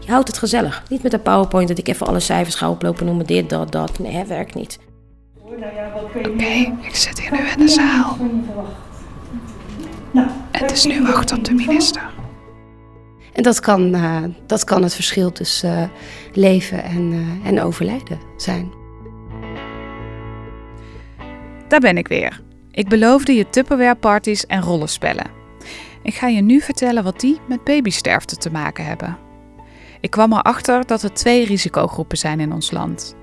Je houdt het gezellig. Niet met een PowerPoint dat ik even alle cijfers ga oplopen noemen. Dit, dat, dat. Nee, het werkt niet. Oké, ik zit hier nu in de zaal. Het is nu wacht op de minister. En dat kan, uh, dat kan het verschil tussen uh, leven en, uh, en overlijden zijn. Daar ben ik weer. Ik beloofde je Tupperware parties en rollenspellen. Ik ga je nu vertellen wat die met babysterfte te maken hebben. Ik kwam erachter dat er twee risicogroepen zijn in ons land.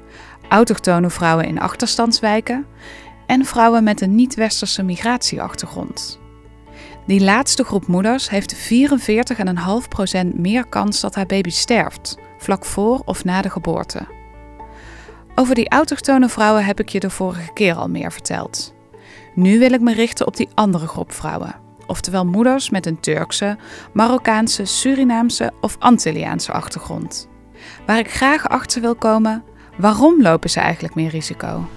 Autochtone vrouwen in achterstandswijken en vrouwen met een niet-westerse migratieachtergrond. Die laatste groep moeders heeft 44,5% meer kans dat haar baby sterft, vlak voor of na de geboorte. Over die autochtone vrouwen heb ik je de vorige keer al meer verteld. Nu wil ik me richten op die andere groep vrouwen, oftewel moeders met een Turkse, Marokkaanse, Surinaamse of Antilliaanse achtergrond. Waar ik graag achter wil komen, waarom lopen ze eigenlijk meer risico?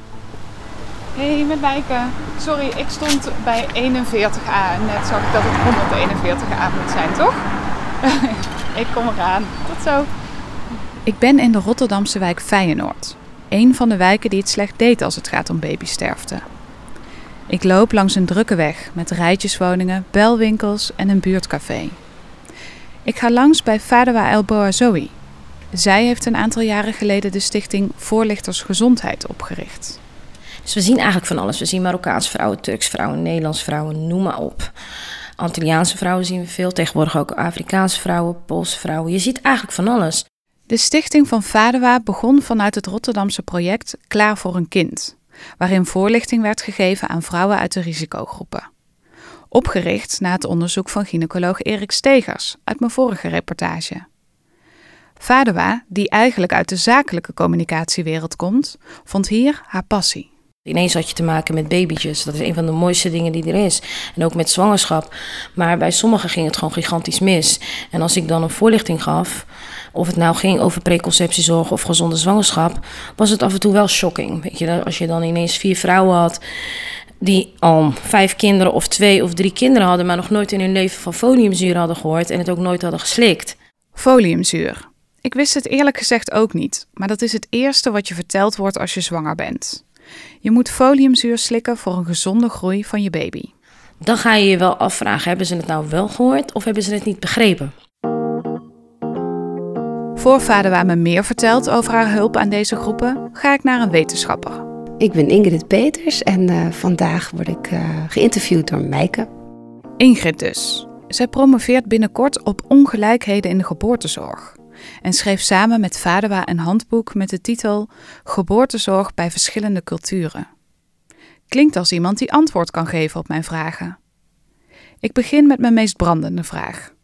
Hey, met Mijke. Sorry, ik stond bij 41A en net zag ik dat het 141A moet zijn, toch? ik kom eraan. Tot zo. Ik ben in de Rotterdamse wijk Feyenoord. Een van de wijken die het slecht deed als het gaat om babysterfte. Ik loop langs een drukke weg met rijtjeswoningen, belwinkels en een buurtcafé. Ik ga langs bij Fadawa El Boazoui. Zij heeft een aantal jaren geleden de stichting Voorlichters Gezondheid opgericht. Dus we zien eigenlijk van alles. We zien Marokkaanse vrouwen, Turks vrouwen, Nederlandse vrouwen, noem maar op. Antilliaanse vrouwen zien we veel, tegenwoordig ook Afrikaanse vrouwen, Poolse vrouwen. Je ziet eigenlijk van alles. De stichting van Vadewa begon vanuit het Rotterdamse project Klaar voor een kind, waarin voorlichting werd gegeven aan vrouwen uit de risicogroepen. Opgericht na het onderzoek van gynaecoloog Erik Stegers uit mijn vorige reportage. Vadewa, die eigenlijk uit de zakelijke communicatiewereld komt, vond hier haar passie. Ineens had je te maken met babytjes. Dat is een van de mooiste dingen die er is. En ook met zwangerschap. Maar bij sommigen ging het gewoon gigantisch mis. En als ik dan een voorlichting gaf, of het nou ging over preconceptiezorg of gezonde zwangerschap, was het af en toe wel shocking. Weet je, als je dan ineens vier vrouwen had die al vijf kinderen of twee of drie kinderen hadden, maar nog nooit in hun leven van foliumzuur hadden gehoord en het ook nooit hadden geslikt. Foliumzuur. Ik wist het eerlijk gezegd ook niet, maar dat is het eerste wat je verteld wordt als je zwanger bent. Je moet foliumzuur slikken voor een gezonde groei van je baby. Dan ga je je wel afvragen: hebben ze het nou wel gehoord of hebben ze het niet begrepen? Voor Vaderwa me meer vertelt over haar hulp aan deze groepen, ga ik naar een wetenschapper. Ik ben Ingrid Peters en uh, vandaag word ik uh, geïnterviewd door Mijke. Ingrid dus. Zij promoveert binnenkort op ongelijkheden in de geboortezorg en schreef samen met Vadewa een handboek met de titel Geboortezorg bij verschillende culturen. Klinkt als iemand die antwoord kan geven op mijn vragen. Ik begin met mijn meest brandende vraag.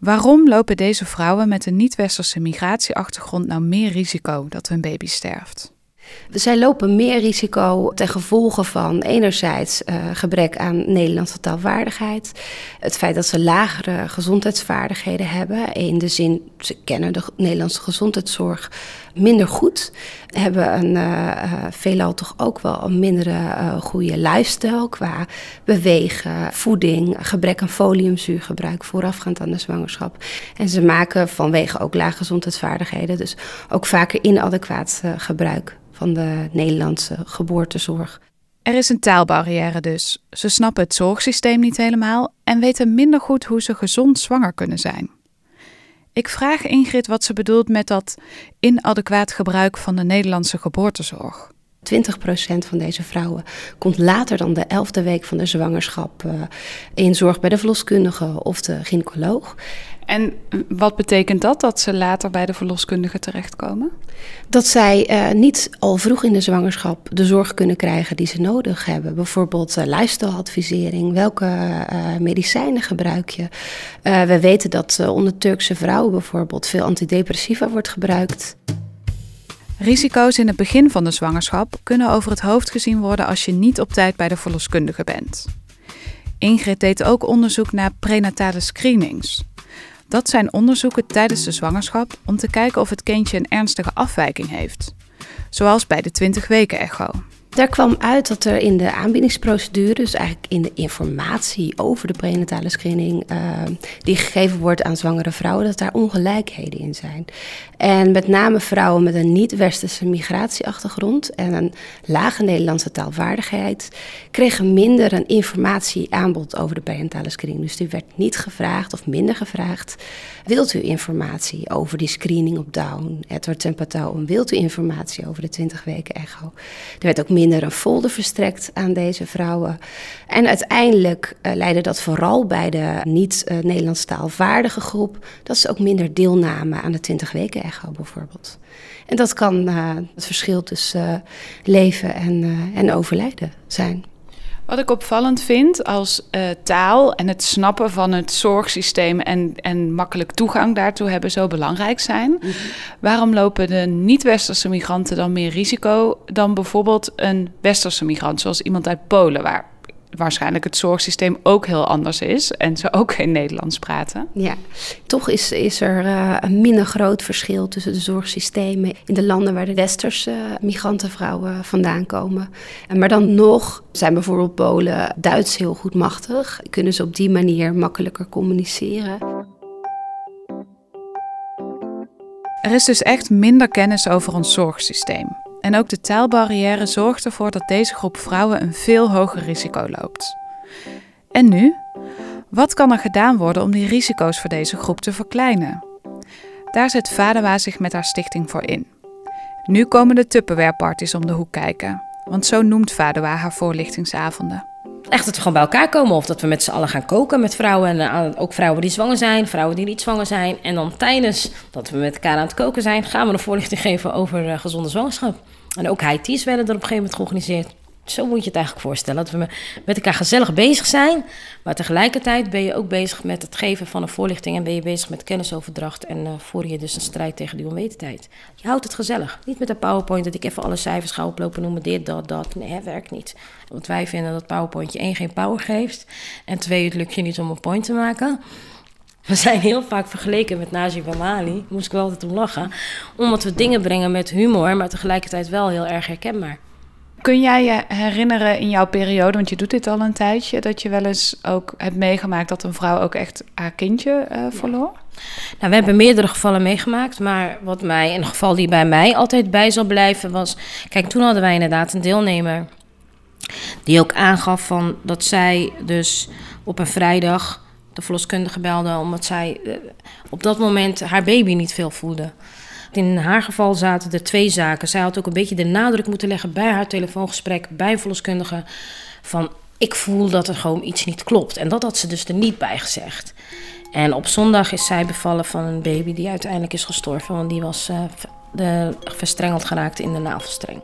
Waarom lopen deze vrouwen met een niet-westerse migratieachtergrond nou meer risico dat hun baby sterft? Zij lopen meer risico ten gevolge van enerzijds uh, gebrek aan Nederlandse taalvaardigheid. Het feit dat ze lagere gezondheidsvaardigheden hebben. In de zin, ze kennen de Nederlandse gezondheidszorg minder goed. Hebben een uh, veelal toch ook wel een mindere goede lifestyle qua bewegen, voeding, gebrek aan foliumzuurgebruik voorafgaand aan de zwangerschap. En ze maken vanwege ook lage gezondheidsvaardigheden dus ook vaker inadequaat gebruik van de Nederlandse geboortezorg. Er is een taalbarrière dus. Ze snappen het zorgsysteem niet helemaal en weten minder goed hoe ze gezond zwanger kunnen zijn. Ik vraag Ingrid wat ze bedoelt met dat inadequaat gebruik van de Nederlandse geboortezorg. 20% van deze vrouwen komt later dan de elfde week van de zwangerschap uh, in zorg bij de verloskundige of de gynaecoloog. En wat betekent dat, dat ze later bij de verloskundige terechtkomen? Dat zij uh, niet al vroeg in de zwangerschap de zorg kunnen krijgen die ze nodig hebben. Bijvoorbeeld uh, lifestyleadvisering, welke uh, medicijnen gebruik je. we weten dat onder Turkse vrouwen bijvoorbeeld veel antidepressiva wordt gebruikt. Risico's in het begin van de zwangerschap kunnen over het hoofd gezien worden als je niet op tijd bij de verloskundige bent. Ingrid deed ook onderzoek naar prenatale screenings. Dat zijn onderzoeken tijdens de zwangerschap om te kijken of het kindje een ernstige afwijking heeft, zoals bij de 20 weken echo. Daar kwam uit dat er in de aanbiedingsprocedure, dus eigenlijk in de informatie over de prenatale screening, uh, die gegeven wordt aan zwangere vrouwen, dat daar ongelijkheden in zijn. En met name vrouwen met een niet-westerse migratieachtergrond en een lage Nederlandse taalvaardigheid kregen minder een informatieaanbod over de prenatale screening. Dus die werd niet gevraagd of minder gevraagd. Wilt u informatie over die screening op Down, Edward Tempatoon? Wilt u informatie over de 20 weken echo? Er werd ook minder een folder verstrekt aan deze vrouwen. En uiteindelijk uh, leidde dat vooral bij de niet-Nederlands taalvaardige groep... dat ze ook minder deelnamen aan de 20 weken echo bijvoorbeeld. En dat kan uh, het verschil tussen leven en, en overlijden zijn. Wat ik opvallend vind als uh, taal en het snappen van het zorgsysteem en, en makkelijk toegang daartoe hebben zo belangrijk zijn. Mm -hmm. Waarom lopen de niet-westerse migranten dan meer risico dan bijvoorbeeld een westerse migrant, zoals iemand uit Polen, waar waarschijnlijk het zorgsysteem ook heel anders is en ze ook geen Nederlands praten. Ja, toch is, is er uh, een minder groot verschil tussen de zorgsystemen in de landen waar de westerse migrantenvrouwen vandaan komen. En maar dan nog zijn bijvoorbeeld Polen Duits heel goed machtig, kunnen ze op die manier makkelijker communiceren. Er is dus echt minder kennis over ons zorgsysteem. En ook de taalbarrière zorgt ervoor dat deze groep vrouwen een veel hoger risico loopt. En nu? Wat kan er gedaan worden om die risico's voor deze groep te verkleinen? Daar zet Vadewa zich met haar stichting voor in. Nu komen de Tupperware-parties om de hoek kijken, want zo noemt Vadewa haar voorlichtingsavonden. Echt dat we gewoon bij elkaar komen of dat we met z'n allen gaan koken met vrouwen. En uh, ook vrouwen die zwanger zijn, vrouwen die niet zwanger zijn. En dan tijdens dat we met elkaar aan het koken zijn, gaan we een voorlichting geven over uh, gezonde zwangerschap. En ook high-teas werden er op een gegeven moment georganiseerd. Zo moet je het eigenlijk voorstellen. Dat we met elkaar gezellig bezig zijn. Maar tegelijkertijd ben je ook bezig met het geven van een voorlichting. En ben je bezig met kennisoverdracht. En uh, voer je dus een strijd tegen die onwetendheid. Je houdt het gezellig. Niet met een PowerPoint dat ik even alle cijfers ga oplopen noemen. Dit, dat, dat. Nee, werkt niet. Want wij vinden dat PowerPointje één geen power geeft. En twee, het lukt je niet om een point te maken. We zijn heel vaak vergeleken met Najib Amali. Moest ik wel altijd om lachen. Omdat we dingen brengen met humor, maar tegelijkertijd wel heel erg herkenbaar. Kun jij je herinneren in jouw periode, want je doet dit al een tijdje, dat je wel eens ook hebt meegemaakt dat een vrouw ook echt haar kindje uh, verloor? Nou, we hebben meerdere gevallen meegemaakt, maar wat mij, een geval die bij mij altijd bij zal blijven was. Kijk, toen hadden wij inderdaad een deelnemer die ook aangaf van dat zij dus op een vrijdag de verloskundige belde omdat zij uh, op dat moment haar baby niet veel voelde. In haar geval zaten er twee zaken. Zij had ook een beetje de nadruk moeten leggen bij haar telefoongesprek bij verloskundige van ik voel dat er gewoon iets niet klopt. En dat had ze dus er niet bij gezegd. En op zondag is zij bevallen van een baby die uiteindelijk is gestorven, want die was uh, de, verstrengeld geraakt in de navelstreng.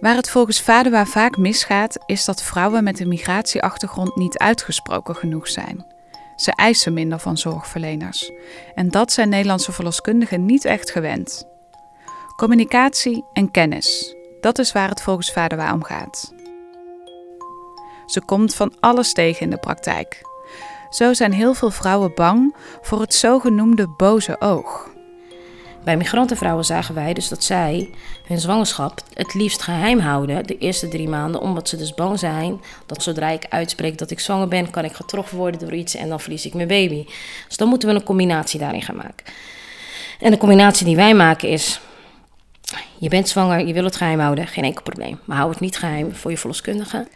Waar het volgens Vadewa vaak misgaat, is dat vrouwen met een migratieachtergrond niet uitgesproken genoeg zijn. Ze eisen minder van zorgverleners. En dat zijn Nederlandse verloskundigen niet echt gewend. Communicatie en kennis, dat is waar het volgens Vadewa om gaat. Ze komt van alles tegen in de praktijk. Zo zijn heel veel vrouwen bang voor het zogenoemde boze oog. Bij migrantenvrouwen zagen wij dus dat zij hun zwangerschap het liefst geheim houden de eerste drie maanden, omdat ze dus bang zijn dat zodra ik uitspreek dat ik zwanger ben, kan ik getroffen worden door iets en dan verlies ik mijn baby. Dus dan moeten we een combinatie daarin gaan maken. En de combinatie die wij maken is: je bent zwanger, je wil het geheim houden, geen enkel probleem. Maar hou het niet geheim voor je verloskundige.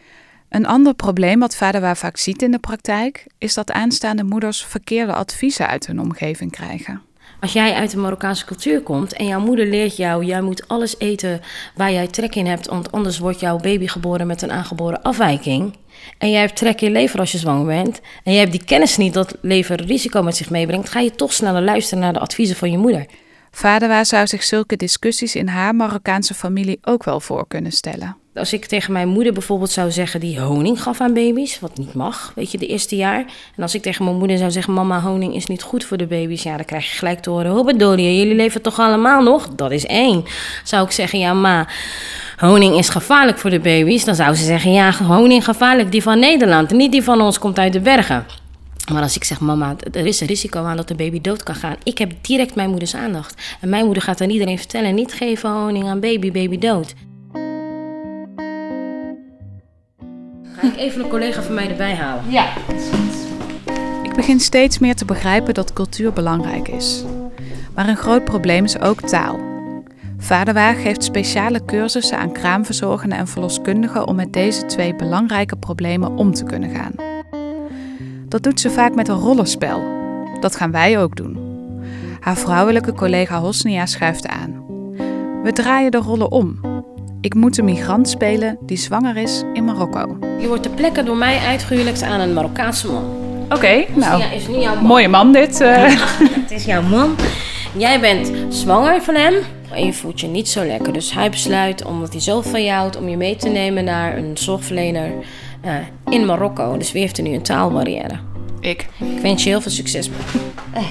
Een ander probleem wat Vaderwa vaak ziet in de praktijk is dat aanstaande moeders verkeerde adviezen uit hun omgeving krijgen. Als jij uit de Marokkaanse cultuur komt en jouw moeder leert jou, jij moet alles eten waar jij trek in hebt, want anders wordt jouw baby geboren met een aangeboren afwijking. En jij hebt trek in lever als je zwanger bent. En jij hebt die kennis niet dat lever risico met zich meebrengt, ga je toch sneller luisteren naar de adviezen van je moeder. Vaderwa zou zich zulke discussies in haar Marokkaanse familie ook wel voor kunnen stellen. Als ik tegen mijn moeder bijvoorbeeld zou zeggen die honing gaf aan baby's, wat niet mag, weet je, de eerste jaar. En als ik tegen mijn moeder zou zeggen, mama, honing is niet goed voor de baby's, ja, dan krijg je gelijk te horen, je, jullie leven toch allemaal nog? Dat is één. Zou ik zeggen, ja, ma, honing is gevaarlijk voor de baby's, dan zou ze zeggen, ja, honing gevaarlijk, die van Nederland, niet die van ons komt uit de bergen. Maar als ik zeg, mama, er is een risico aan dat de baby dood kan gaan. Ik heb direct mijn moeders aandacht. En mijn moeder gaat aan iedereen vertellen, niet geven honing aan baby, baby dood. Even een collega van mij erbij halen? Ja. Ik begin steeds meer te begrijpen dat cultuur belangrijk is. Maar een groot probleem is ook taal. Vaderwa geeft speciale cursussen aan kraamverzorgenden en verloskundigen om met deze twee belangrijke problemen om te kunnen gaan. Dat doet ze vaak met een rollenspel. Dat gaan wij ook doen. Haar vrouwelijke collega Hosnia schuift aan. We draaien de rollen om. Ik moet een migrant spelen die zwanger is in Marokko. Je wordt ter plekke door mij uitgehuwelijkd aan een Marokkaanse man. Oké, nou, is niet jouw man. mooie man dit. eh. Het is jouw man. Jij bent zwanger van hem. En je voelt je niet zo lekker. Dus hij besluit, omdat hij zo van je houdt, om je mee te nemen naar een zorgverlener eh, in Marokko. Dus wie heeft er nu een taalbarrière? Ik. Ik wens je heel veel succes.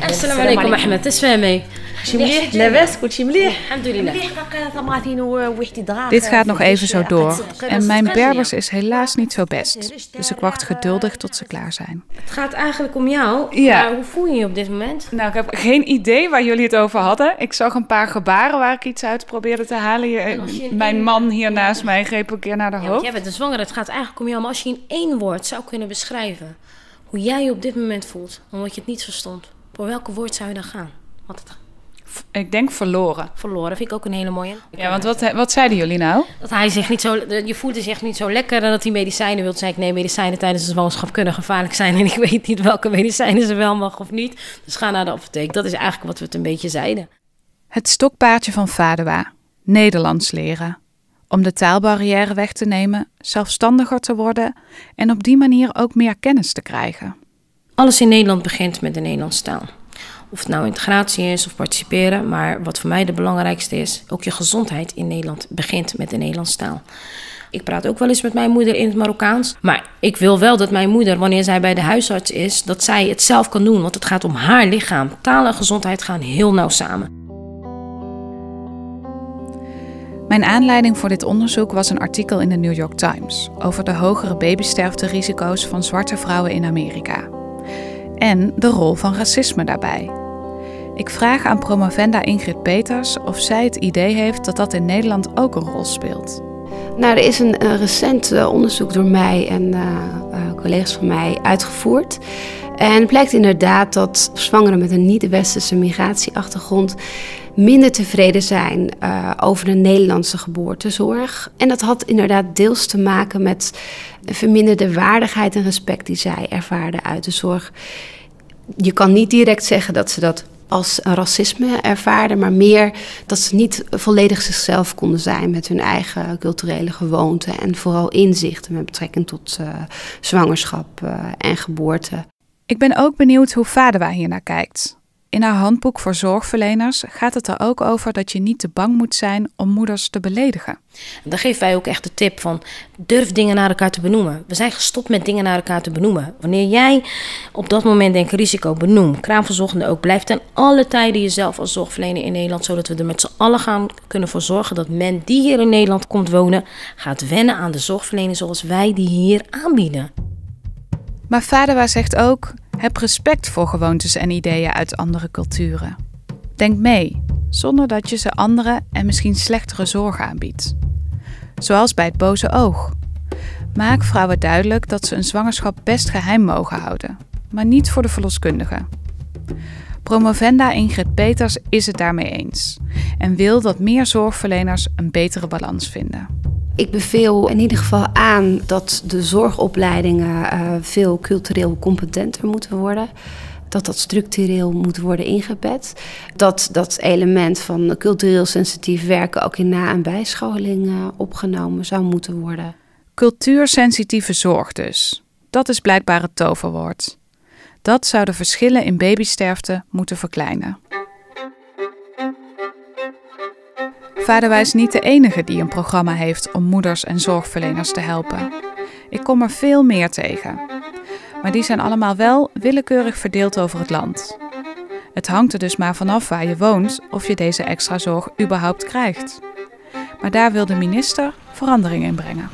Assalamu alaikum Ahmed, تسمعي مليح لاباس كلشي مليح الحمد لله طماطين وحدي دراهم Dit gaat nog even zo door. En mijn Berbers is helaas niet zo best. Dus ik wacht geduldig tot ze klaar zijn. Het gaat eigenlijk om jou. Ja. Maar hoe voel je je op dit moment? Nou, ik heb geen idee waar jullie het over hadden. Ik zag een paar gebaren waar ik iets uit probeerde te halen. Je- mijn man hier naast mij greep een keer naar de Ja, want hoofd. jij bent een zwanger, het gaat eigenlijk om jou. Maar als je in één woord zou kunnen beschrijven hoe jij je op dit moment voelt, omdat je het niet verstond, voor welke woord zou je dan gaan? Want het Ik denk verloren. verloren vind ik ook een hele mooie. Ja, want wat, wat zeiden jullie nou? Dat hij zich niet zo, je voelt zich niet zo lekker en dat hij medicijnen wilt. Zei ik, nee, medicijnen tijdens de zwangerschap kunnen gevaarlijk zijn. En ik weet niet welke medicijnen ze wel mag of niet. Dus ga naar de apotheek. Dat is eigenlijk wat we het een beetje zeiden. Het stokpaardje van Vadewa. Nederlands leren. Om de taalbarrière weg te nemen, zelfstandiger te worden en op die manier ook meer kennis te krijgen. Alles in Nederland begint met de Nederlandse taal. Of het nou integratie is of participeren, maar wat voor mij de belangrijkste is, ook je gezondheid in Nederland begint met de Nederlandse taal. Ik praat ook wel eens met mijn moeder in het Marokkaans, maar ik wil wel dat mijn moeder, wanneer zij bij de huisarts is, dat zij het zelf kan doen, want het gaat om haar lichaam. Taal en gezondheid gaan heel nauw samen. Mijn aanleiding voor dit onderzoek was een artikel in de New York Times over de hogere babysterfterisico's van zwarte vrouwen in Amerika. En de rol van racisme daarbij. Ik vraag aan promovenda Ingrid Peters of zij het idee heeft dat dat in Nederland ook een rol speelt. Nou, er is een, een recent eh, onderzoek door mij en eh, eh, collega's van mij uitgevoerd. En het blijkt inderdaad dat zwangeren met een niet-westerse migratieachtergrond minder tevreden zijn eh, over de Nederlandse geboortezorg. En dat had inderdaad deels te maken met verminderde waardigheid en respect die zij ervaarden uit de zorg. Je kan niet direct zeggen dat ze dat als racisme ervaarden, maar meer dat ze niet volledig zichzelf konden zijn met hun eigen culturele gewoonten en vooral inzichten met betrekking tot eh, zwangerschap eh, en geboorte. Ik ben ook benieuwd hoe Vadewa hier naar kijkt. In haar handboek voor zorgverleners gaat het er ook over dat je niet te bang moet zijn om moeders te beledigen. En dan geven wij ook echt de tip van durf dingen naar elkaar te benoemen. We zijn gestopt met dingen naar elkaar te benoemen. Wanneer jij op dat moment denkt risico benoem, kraamverzorgende ook, blijf ten alle tijden jezelf als zorgverlener in Nederland, zodat we er met z'n allen gaan kunnen voor zorgen dat men die hier in Nederland komt wonen, gaat wennen aan de zorgverlening zoals wij die hier aanbieden. Maar Vadewa zegt ook: heb respect voor gewoontes en ideeën uit andere culturen. Denk mee, zonder dat je ze andere en misschien slechtere zorg aanbiedt. Zoals bij het boze oog. Maak vrouwen duidelijk dat ze een zwangerschap best geheim mogen houden, maar niet voor de verloskundige. Promovenda Ingrid Peters is het daarmee eens en wil dat meer zorgverleners een betere balans vinden. Ik beveel in ieder geval aan dat de zorgopleidingen eh, veel cultureel competenter moeten worden. Dat dat structureel moet worden ingebed. Dat dat element van cultureel sensitief werken ook in na- en bijscholing eh, opgenomen zou moeten worden. Cultuursensitieve zorg dus. Dat is blijkbaar het toverwoord. Dat zou de verschillen in babysterfte moeten verkleinen. Vaderwa is niet de enige die een programma heeft om moeders en zorgverleners te helpen. Ik kom er veel meer tegen. Maar die zijn allemaal wel willekeurig verdeeld over het land. Het hangt er dus maar vanaf waar je woont of je deze extra zorg überhaupt krijgt. Maar daar wil de minister verandering in brengen.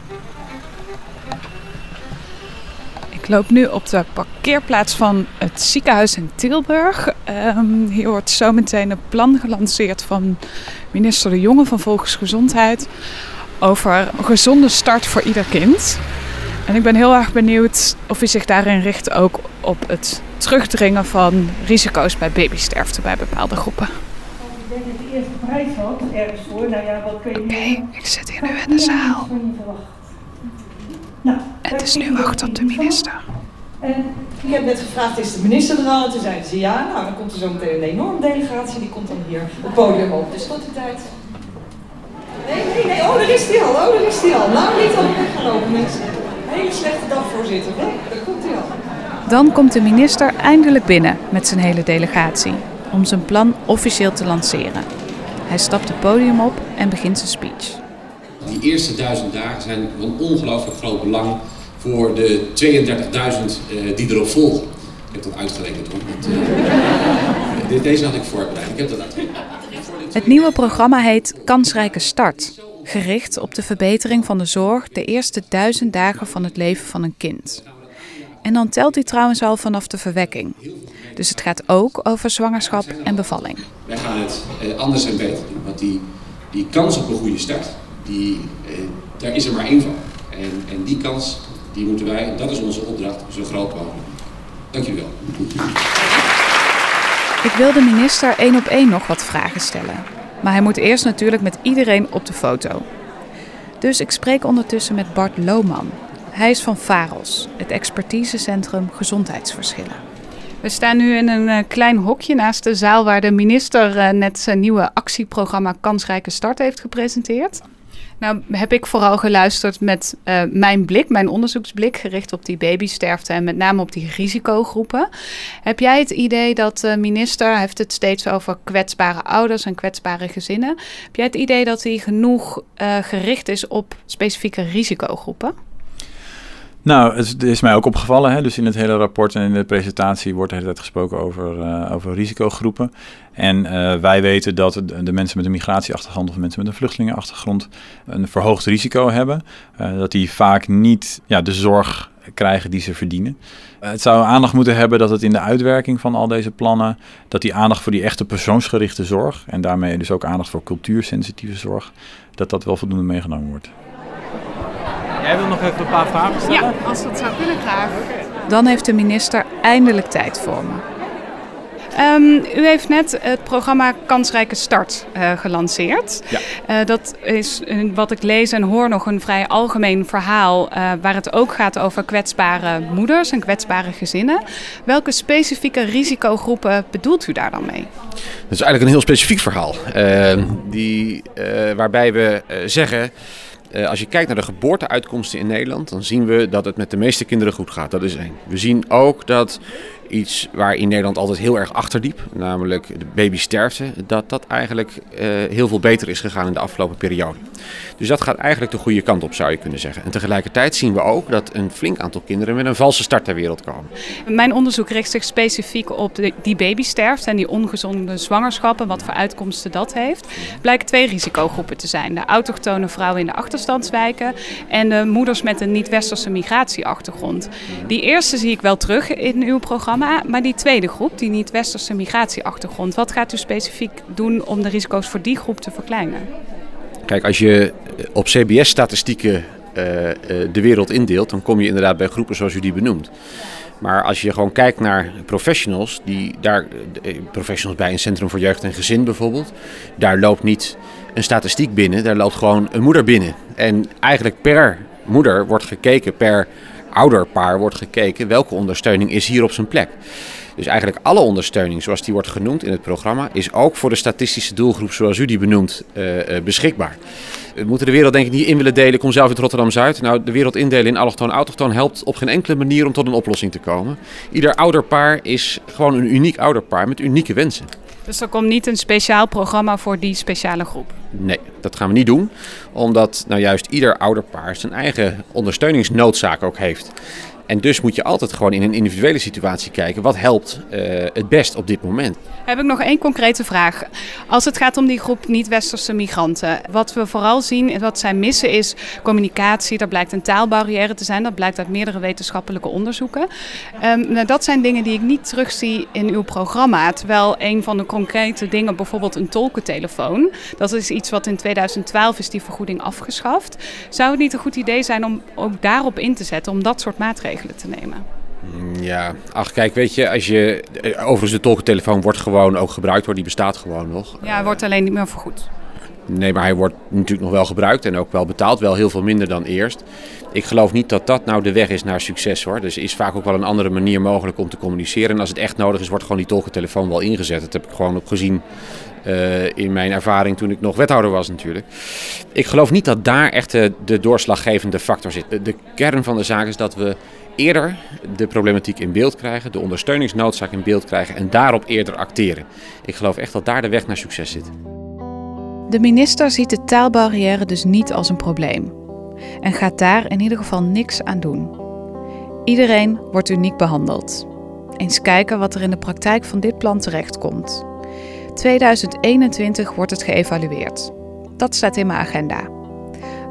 Ik loop nu op de parkeerplaats van het ziekenhuis in Tilburg. Ehm, hier wordt zometeen een plan gelanceerd van minister De Jonge van Volksgezondheid over een gezonde start voor ieder kind. En ik ben heel erg benieuwd of u zich daarin richt ook op het terugdringen van risico's bij babysterfte bij bepaalde groepen. Ik denk dat de eerste prijs had, ergens voor. Nou ja, wat kun je Oké, ik zit hier nu in de zaal. Nou, Het is nu wacht op de minister. En ik heb net gevraagd, is de minister er al? En toen zeiden ze ja. Nou, dan komt er zo meteen een enorme delegatie. Die komt dan hier op het podium op. Dus tot die tijd. Nee, nee, nee. Oh, daar is die al. Oh, daar is die al. Nou, niet al weg gaan lopen, mensen. Hele slechte dag, voorzitter. Nee, daar komt hij al. Dan komt de minister eindelijk binnen met zijn hele delegatie om zijn plan officieel te lanceren. Hij stapt het podium op en begint zijn speech. Die eerste duizend dagen zijn van ongelooflijk groot belang voor de 32.000 uh, die erop volgen. Ik heb dat uitgerekend hoor. Dit, deze had ik voorbereid. Ik heb dat uitgerekend. Het nieuwe programma heet Kansrijke Start. Gericht op de verbetering van de zorg de eerste duizend dagen van het leven van een kind. En dan telt hij trouwens al vanaf de verwekking. Dus het gaat ook over zwangerschap en bevalling. Wij gaan het uh, anders en beter doen. Want die, die kans op een goede start, die, uh, daar is er maar één van. En, en die kans, die moeten wij, en dat is onze opdracht, zo groot mogelijk. Dank jullie wel. Ik wil de minister één op één nog wat vragen stellen. Maar hij moet eerst natuurlijk met iedereen op de foto. Dus ik spreek ondertussen met Bart Lohman. Hij is van VAROS, het expertisecentrum gezondheidsverschillen. We staan nu in een uh, klein hokje naast de zaal waar de minister uh, net zijn nieuwe actieprogramma Kansrijke Start heeft gepresenteerd. Nou heb ik vooral geluisterd met uh, mijn blik, mijn onderzoeksblik, gericht op die babysterfte en met name op die risicogroepen. Heb jij het idee dat de minister, heeft het steeds over kwetsbare ouders en kwetsbare gezinnen. Heb jij het idee dat hij genoeg gericht is op specifieke risicogroepen? Nou, het is mij ook opgevallen. Hè? Dus in het hele rapport en in de presentatie wordt de tijd gesproken over, uh, over risicogroepen. En uh, wij weten dat de, mensen met een migratieachtergrond of mensen met een vluchtelingenachtergrond een verhoogd risico hebben. Uh, dat die vaak niet ja, de zorg krijgen die ze verdienen. het zou aandacht moeten hebben dat het in de uitwerking van al deze plannen, dat die aandacht voor die echte persoonsgerichte zorg en daarmee dus ook aandacht voor cultuursensitieve zorg, dat dat wel voldoende meegenomen wordt. Jij wil nog even een paar vragen stellen? Ja, als dat zou kunnen graag. Dan heeft de minister eindelijk tijd voor me. Um, u heeft net het programma Kansrijke Start uh, gelanceerd. Ja. Uh, dat is wat ik lees en hoor nog een vrij algemeen verhaal waar het ook gaat over kwetsbare moeders en kwetsbare gezinnen. Welke specifieke risicogroepen bedoelt u daar dan mee? Dat is eigenlijk een heel specifiek verhaal. Ehm, die, waarbij we zeggen. Uh, als je kijkt naar de geboorteuitkomsten in Nederland, dan zien we dat het met de meeste kinderen goed gaat. Dat is één. We zien ook dat iets waar in Nederland altijd heel erg achterliep, namelijk de babysterfte, dat dat eigenlijk uh, heel veel beter is gegaan in de afgelopen periode. Dus dat gaat eigenlijk de goede kant op, zou je kunnen zeggen. En tegelijkertijd zien we ook dat een flink aantal kinderen met een valse start ter wereld komen. Mijn onderzoek richt zich specifiek op die babysterfte en die ongezonde zwangerschappen, wat voor uitkomsten dat heeft. Blijken twee risicogroepen te zijn. De autochtone vrouwen in de achterstandswijken en de moeders met een niet-westerse migratieachtergrond. Die eerste zie ik wel terug in uw programma, maar die tweede groep, die niet-westerse migratieachtergrond, wat gaat u specifiek doen om de risico's voor die groep te verkleinen? Kijk, als je op CBS-statistieken uh, de wereld indeelt, dan kom je inderdaad bij groepen zoals u die benoemt. Maar als je gewoon kijkt naar professionals, die daar, professionals bij een centrum voor jeugd en gezin bijvoorbeeld, daar loopt niet een statistiek binnen, daar loopt gewoon een moeder binnen. En eigenlijk per moeder wordt gekeken, per ouderpaar wordt gekeken welke ondersteuning is hier op zijn plek. Dus eigenlijk alle ondersteuning zoals die wordt genoemd in het programma is ook voor de statistische doelgroep zoals u die benoemt uh, uh, beschikbaar. We moeten de wereld denk ik niet in willen delen. Ik kom zelf uit Rotterdam-Zuid. Nou, de wereld indelen in allochtoon en autochtoon helpt op geen enkele manier om tot een oplossing te komen. Ieder ouderpaar is gewoon een uniek ouderpaar met unieke wensen. Dus er komt niet een speciaal programma voor die speciale groep? Nee, dat gaan we niet doen. Omdat nou juist ieder ouderpaar zijn eigen ondersteuningsnoodzaak ook heeft. En dus moet je altijd gewoon in een individuele situatie kijken wat helpt uh, het best op dit moment. Heb ik nog één concrete vraag. Als het gaat om die groep niet-westerse migranten. Wat we vooral zien en wat zij missen is communicatie. Dat blijkt een taalbarrière te zijn. Dat blijkt uit meerdere wetenschappelijke onderzoeken. Um, nou, dat zijn dingen die ik niet terugzie in uw programma. Terwijl een van de concrete dingen, bijvoorbeeld een tolkentelefoon. Dat is iets wat in 2012 is die vergoeding afgeschaft. Zou het niet een goed idee zijn om ook daarop in te zetten om dat soort maatregelen te nemen? Mm, ja, ach kijk, weet je, als je. eh, Overigens, de tolkentelefoon wordt gewoon ook gebruikt hoor, die bestaat gewoon nog. Ja, hij wordt alleen niet meer vergoed. Nee, maar hij wordt natuurlijk nog wel gebruikt en ook wel betaald. Wel heel veel minder dan eerst. Ik geloof niet dat dat nou de weg is naar succes hoor. Dus er is vaak ook wel een andere manier mogelijk om te communiceren. En als het echt nodig is, wordt gewoon die tolkentelefoon wel ingezet. Dat heb ik gewoon ook gezien uh, in mijn ervaring toen ik nog wethouder was natuurlijk. Ik geloof niet dat daar echt de, de doorslaggevende factor zit. De, de kern van de zaak is dat we eerder de problematiek in beeld krijgen, de ondersteuningsnoodzaak in beeld krijgen en daarop eerder acteren. Ik geloof echt dat daar de weg naar succes zit. De minister ziet de taalbarrière dus niet als een probleem en gaat daar in ieder geval niks aan doen. Iedereen wordt uniek behandeld. Eens kijken wat er in de praktijk van dit plan terechtkomt. 2021 wordt het geëvalueerd. Dat staat in mijn agenda.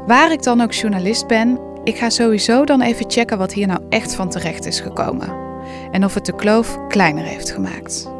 Waar ik dan ook journalist ben, ik ga sowieso dan even checken wat hier nou echt van terecht is gekomen. En of het de kloof kleiner heeft gemaakt.